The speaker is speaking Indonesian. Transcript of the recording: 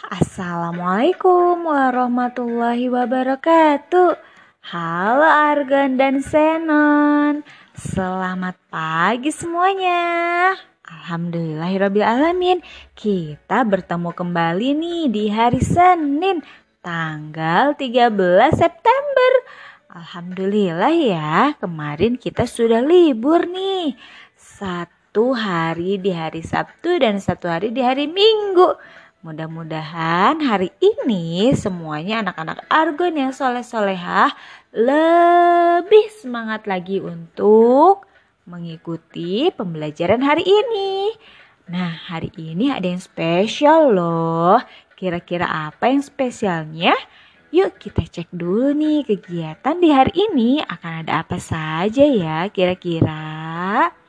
Assalamualaikum warahmatullahi wabarakatuh. Halo Argan dan Senon. Selamat pagi semuanya. Alhamdulillahirrabbilalamin. Kita bertemu kembali nih di hari Senin tanggal 13 September. Alhamdulillah ya, kemarin kita sudah libur nih. Satu hari di hari Sabtu dan satu hari di hari Minggu. Mudah-mudahan hari ini semuanya anak-anak Argon yang soleh-solehah lebih semangat lagi untuk mengikuti pembelajaran hari ini. Nah, hari ini ada yang spesial loh. Kira-kira apa yang spesialnya? Yuk kita cek dulu nih kegiatan di hari ini akan ada apa saja ya kira-kira.